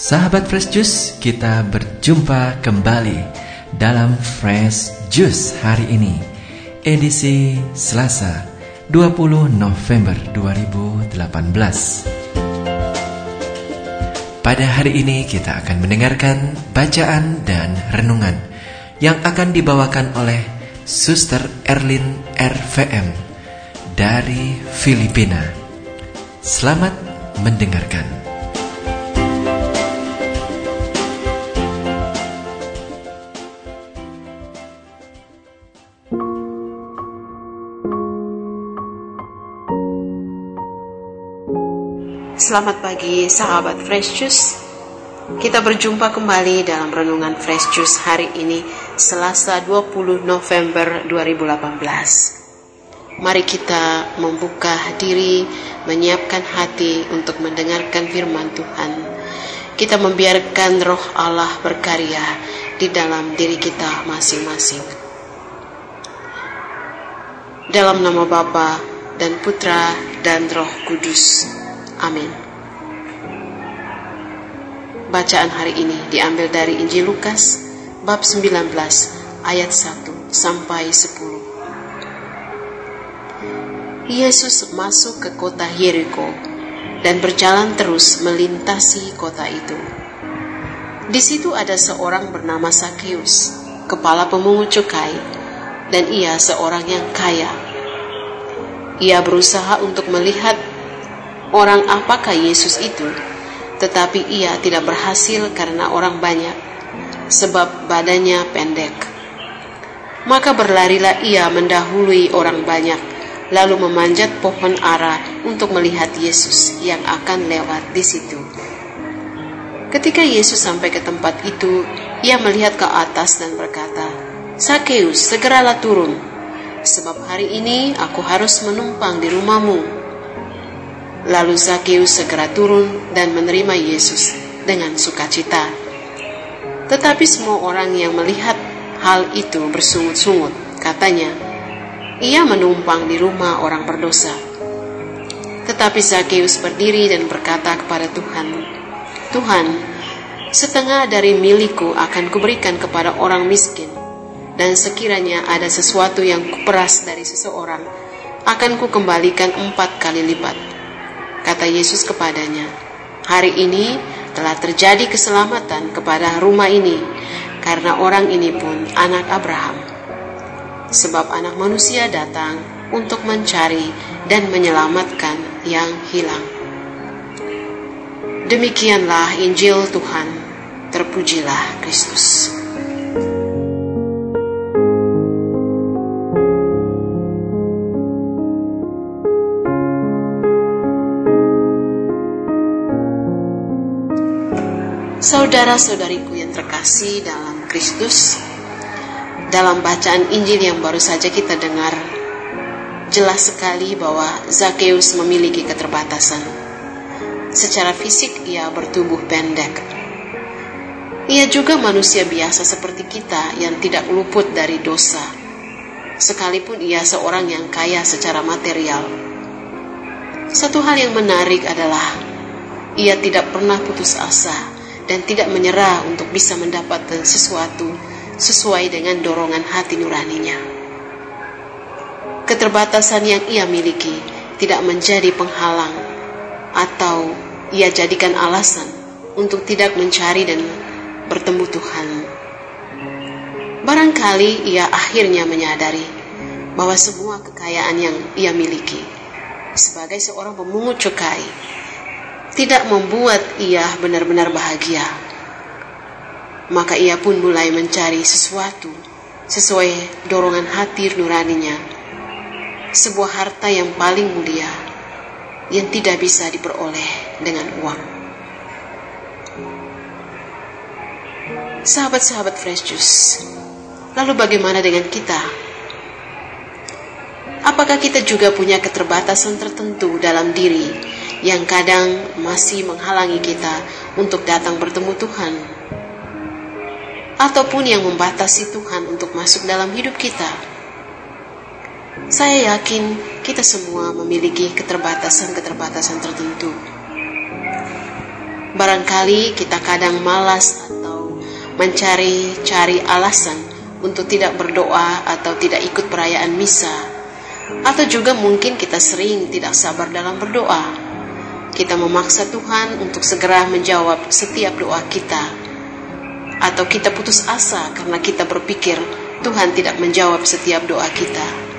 Sahabat Fresh Juice, kita berjumpa kembali dalam Fresh Juice hari ini, edisi Selasa 20 November 2018. Pada hari ini kita akan mendengarkan bacaan dan renungan yang akan dibawakan oleh Suster Erlin RVM dari Filipina. Selamat mendengarkan. Selamat pagi sahabat Fresh Juice. Kita berjumpa kembali dalam Renungan Fresh Juice hari ini Selasa 20 November 2018 Mari kita membuka diri, menyiapkan hati untuk mendengarkan firman Tuhan. Kita membiarkan roh Allah berkarya di dalam diri kita masing-masing. Dalam nama Bapa dan Putra dan Roh Kudus. Amin. Bacaan hari ini diambil dari Injil Lukas bab 19 ayat 1 sampai 10. Yesus masuk ke kota Yeriko dan berjalan terus melintasi kota itu. Di situ ada seorang bernama Sakeus, kepala pemungut cukai, dan ia seorang yang kaya. Ia berusaha untuk melihat orang apakah Yesus itu, tetapi ia tidak berhasil karena orang banyak, sebab badannya pendek. Maka berlarilah ia mendahului orang banyak, lalu memanjat pohon ara untuk melihat Yesus yang akan lewat di situ. Ketika Yesus sampai ke tempat itu, ia melihat ke atas dan berkata, Sakeus, segeralah turun, sebab hari ini aku harus menumpang di rumahmu. Lalu Zakheus segera turun dan menerima Yesus dengan sukacita. Tetapi semua orang yang melihat hal itu bersungut-sungut, katanya, ia menumpang di rumah orang berdosa. Tetapi Zakheus berdiri dan berkata kepada Tuhan, Tuhan, setengah dari milikku akan kuberikan kepada orang miskin, dan sekiranya ada sesuatu yang kuperas dari seseorang, akan kukembalikan empat kali lipat. Kata Yesus kepadanya, "Hari ini telah terjadi keselamatan kepada rumah ini, karena orang ini pun anak Abraham. Sebab Anak Manusia datang untuk mencari dan menyelamatkan yang hilang." Demikianlah Injil Tuhan. Terpujilah Kristus. Saudara-saudariku yang terkasih dalam Kristus, dalam bacaan Injil yang baru saja kita dengar, jelas sekali bahwa Zakheus memiliki keterbatasan. Secara fisik ia bertubuh pendek. Ia juga manusia biasa seperti kita yang tidak luput dari dosa. Sekalipun ia seorang yang kaya secara material. Satu hal yang menarik adalah ia tidak pernah putus asa dan tidak menyerah untuk bisa mendapatkan sesuatu sesuai dengan dorongan hati nuraninya. Keterbatasan yang ia miliki tidak menjadi penghalang atau ia jadikan alasan untuk tidak mencari dan bertemu Tuhan. Barangkali ia akhirnya menyadari bahwa semua kekayaan yang ia miliki sebagai seorang pemungut cukai tidak membuat ia benar-benar bahagia. Maka ia pun mulai mencari sesuatu sesuai dorongan hati nuraninya. Sebuah harta yang paling mulia yang tidak bisa diperoleh dengan uang. Sahabat-sahabat Fresh Juice, lalu bagaimana dengan kita? Apakah kita juga punya keterbatasan tertentu dalam diri yang kadang masih menghalangi kita untuk datang bertemu Tuhan, ataupun yang membatasi Tuhan untuk masuk dalam hidup kita. Saya yakin kita semua memiliki keterbatasan-keterbatasan tertentu. Barangkali kita kadang malas atau mencari-cari alasan untuk tidak berdoa atau tidak ikut perayaan misa. Atau juga mungkin kita sering tidak sabar dalam berdoa. Kita memaksa Tuhan untuk segera menjawab setiap doa kita. Atau kita putus asa karena kita berpikir Tuhan tidak menjawab setiap doa kita.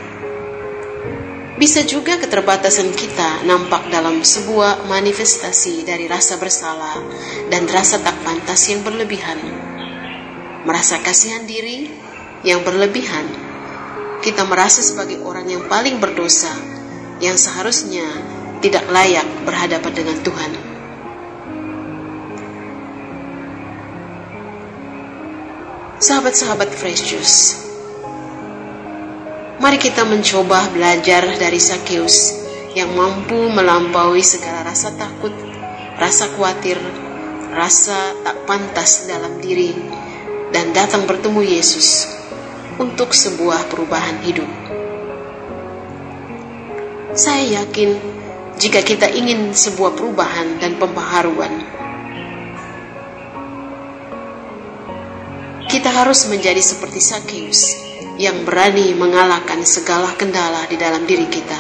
Bisa juga keterbatasan kita nampak dalam sebuah manifestasi dari rasa bersalah dan rasa tak pantas yang berlebihan. Merasa kasihan diri yang berlebihan. Kita merasa sebagai orang yang paling berdosa, yang seharusnya tidak layak berhadapan dengan Tuhan. Sahabat-sahabat Fresh Juice, Mari kita mencoba belajar dari Sakeus yang mampu melampaui segala rasa takut, rasa khawatir, rasa tak pantas dalam diri, dan datang bertemu Yesus untuk sebuah perubahan hidup. Saya yakin jika kita ingin sebuah perubahan dan pembaharuan, kita harus menjadi seperti Sakeus yang berani mengalahkan segala kendala di dalam diri kita,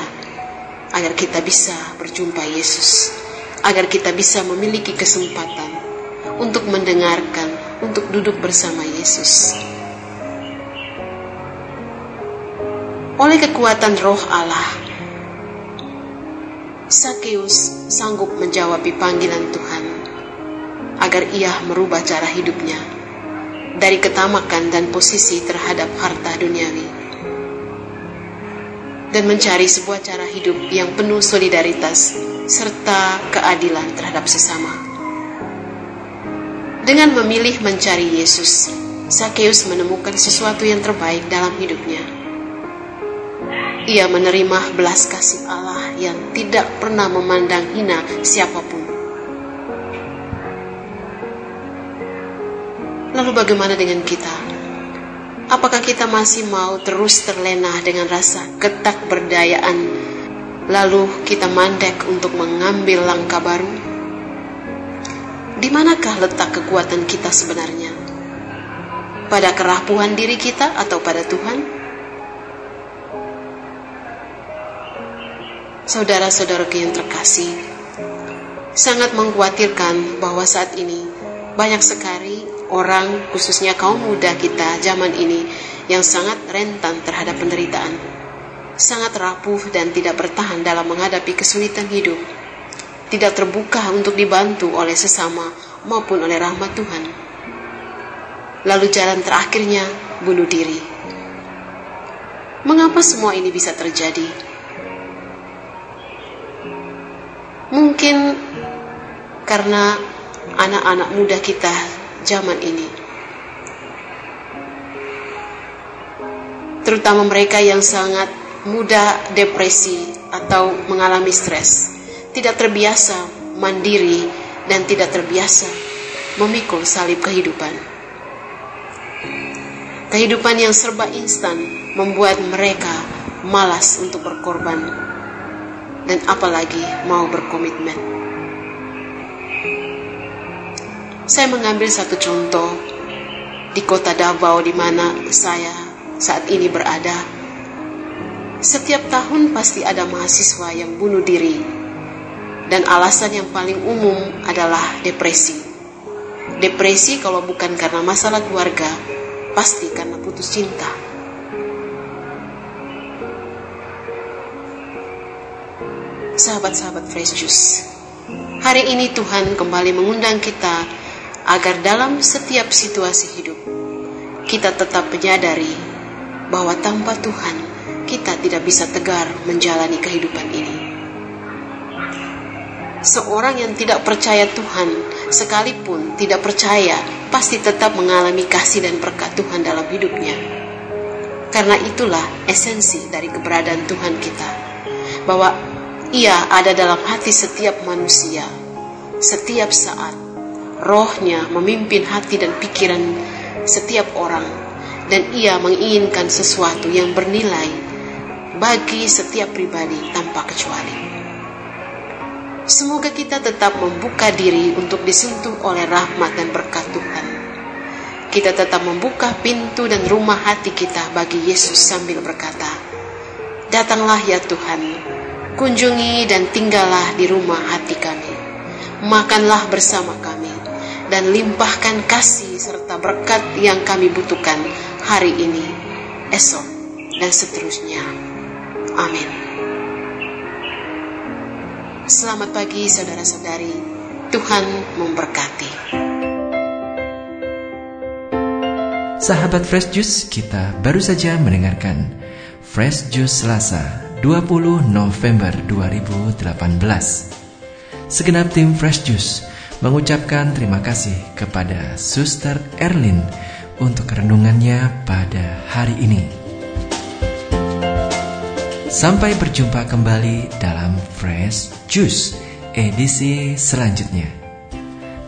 agar kita bisa berjumpa Yesus, agar kita bisa memiliki kesempatan untuk mendengarkan, untuk duduk bersama Yesus. Oleh kekuatan Roh Allah, Sakeus sanggup menjawab panggilan Tuhan agar ia merubah cara hidupnya dari ketamakan dan posisi terhadap harta duniawi dan mencari sebuah cara hidup yang penuh solidaritas serta keadilan terhadap sesama. Dengan memilih mencari Yesus, Sakeus menemukan sesuatu yang terbaik dalam hidupnya. Ia menerima belas kasih Allah yang tidak pernah memandang hina siapa pun Lalu bagaimana dengan kita? Apakah kita masih mau terus terlena dengan rasa ketak berdayaan, lalu kita mandek untuk mengambil langkah baru? Di manakah letak kekuatan kita sebenarnya? Pada kerapuhan diri kita atau pada Tuhan? Saudara-saudaraku yang terkasih, sangat mengkhawatirkan bahwa saat ini banyak sekali orang, khususnya kaum muda kita zaman ini, yang sangat rentan terhadap penderitaan, sangat rapuh dan tidak bertahan dalam menghadapi kesulitan hidup, tidak terbuka untuk dibantu oleh sesama maupun oleh rahmat Tuhan. Lalu jalan terakhirnya bunuh diri. Mengapa semua ini bisa terjadi? Mungkin karena anak-anak muda kita zaman ini. Terutama mereka yang sangat mudah depresi atau mengalami stres, tidak terbiasa mandiri dan tidak terbiasa memikul salib kehidupan. Kehidupan yang serba instan membuat mereka malas untuk berkorban dan apalagi mau berkomitmen. Saya mengambil satu contoh di kota Davao di mana saya saat ini berada. Setiap tahun pasti ada mahasiswa yang bunuh diri dan alasan yang paling umum adalah depresi. Depresi kalau bukan karena masalah keluarga, pasti karena putus cinta. Sahabat-sahabat Fresh Juice, hari ini Tuhan kembali mengundang kita agar dalam setiap situasi hidup kita tetap menyadari bahwa tanpa Tuhan kita tidak bisa tegar menjalani kehidupan ini. Seorang yang tidak percaya Tuhan, sekalipun tidak percaya, pasti tetap mengalami kasih dan berkat Tuhan dalam hidupnya. Karena itulah esensi dari keberadaan Tuhan kita, bahwa Ia ada dalam hati setiap manusia, setiap saat, rohnya memimpin hati dan pikiran setiap orang dan ia menginginkan sesuatu yang bernilai bagi setiap pribadi tanpa kecuali. Semoga kita tetap membuka diri untuk disentuh oleh rahmat dan berkat Tuhan. Kita tetap membuka pintu dan rumah hati kita bagi Yesus sambil berkata, Datanglah ya Tuhan, kunjungi dan tinggallah di rumah hati kami. Makanlah bersama kami dan limpahkan kasih serta berkat yang kami butuhkan hari ini, esok, dan seterusnya. Amin. Selamat pagi saudara-saudari. Tuhan memberkati. Sahabat Fresh Juice, kita baru saja mendengarkan Fresh Juice Selasa 20 November 2018. Segenap tim Fresh Juice mengucapkan terima kasih kepada Suster Erlin untuk renungannya pada hari ini. Sampai berjumpa kembali dalam Fresh Juice edisi selanjutnya.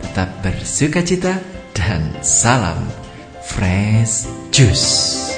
Tetap bersuka cita dan salam Fresh Juice.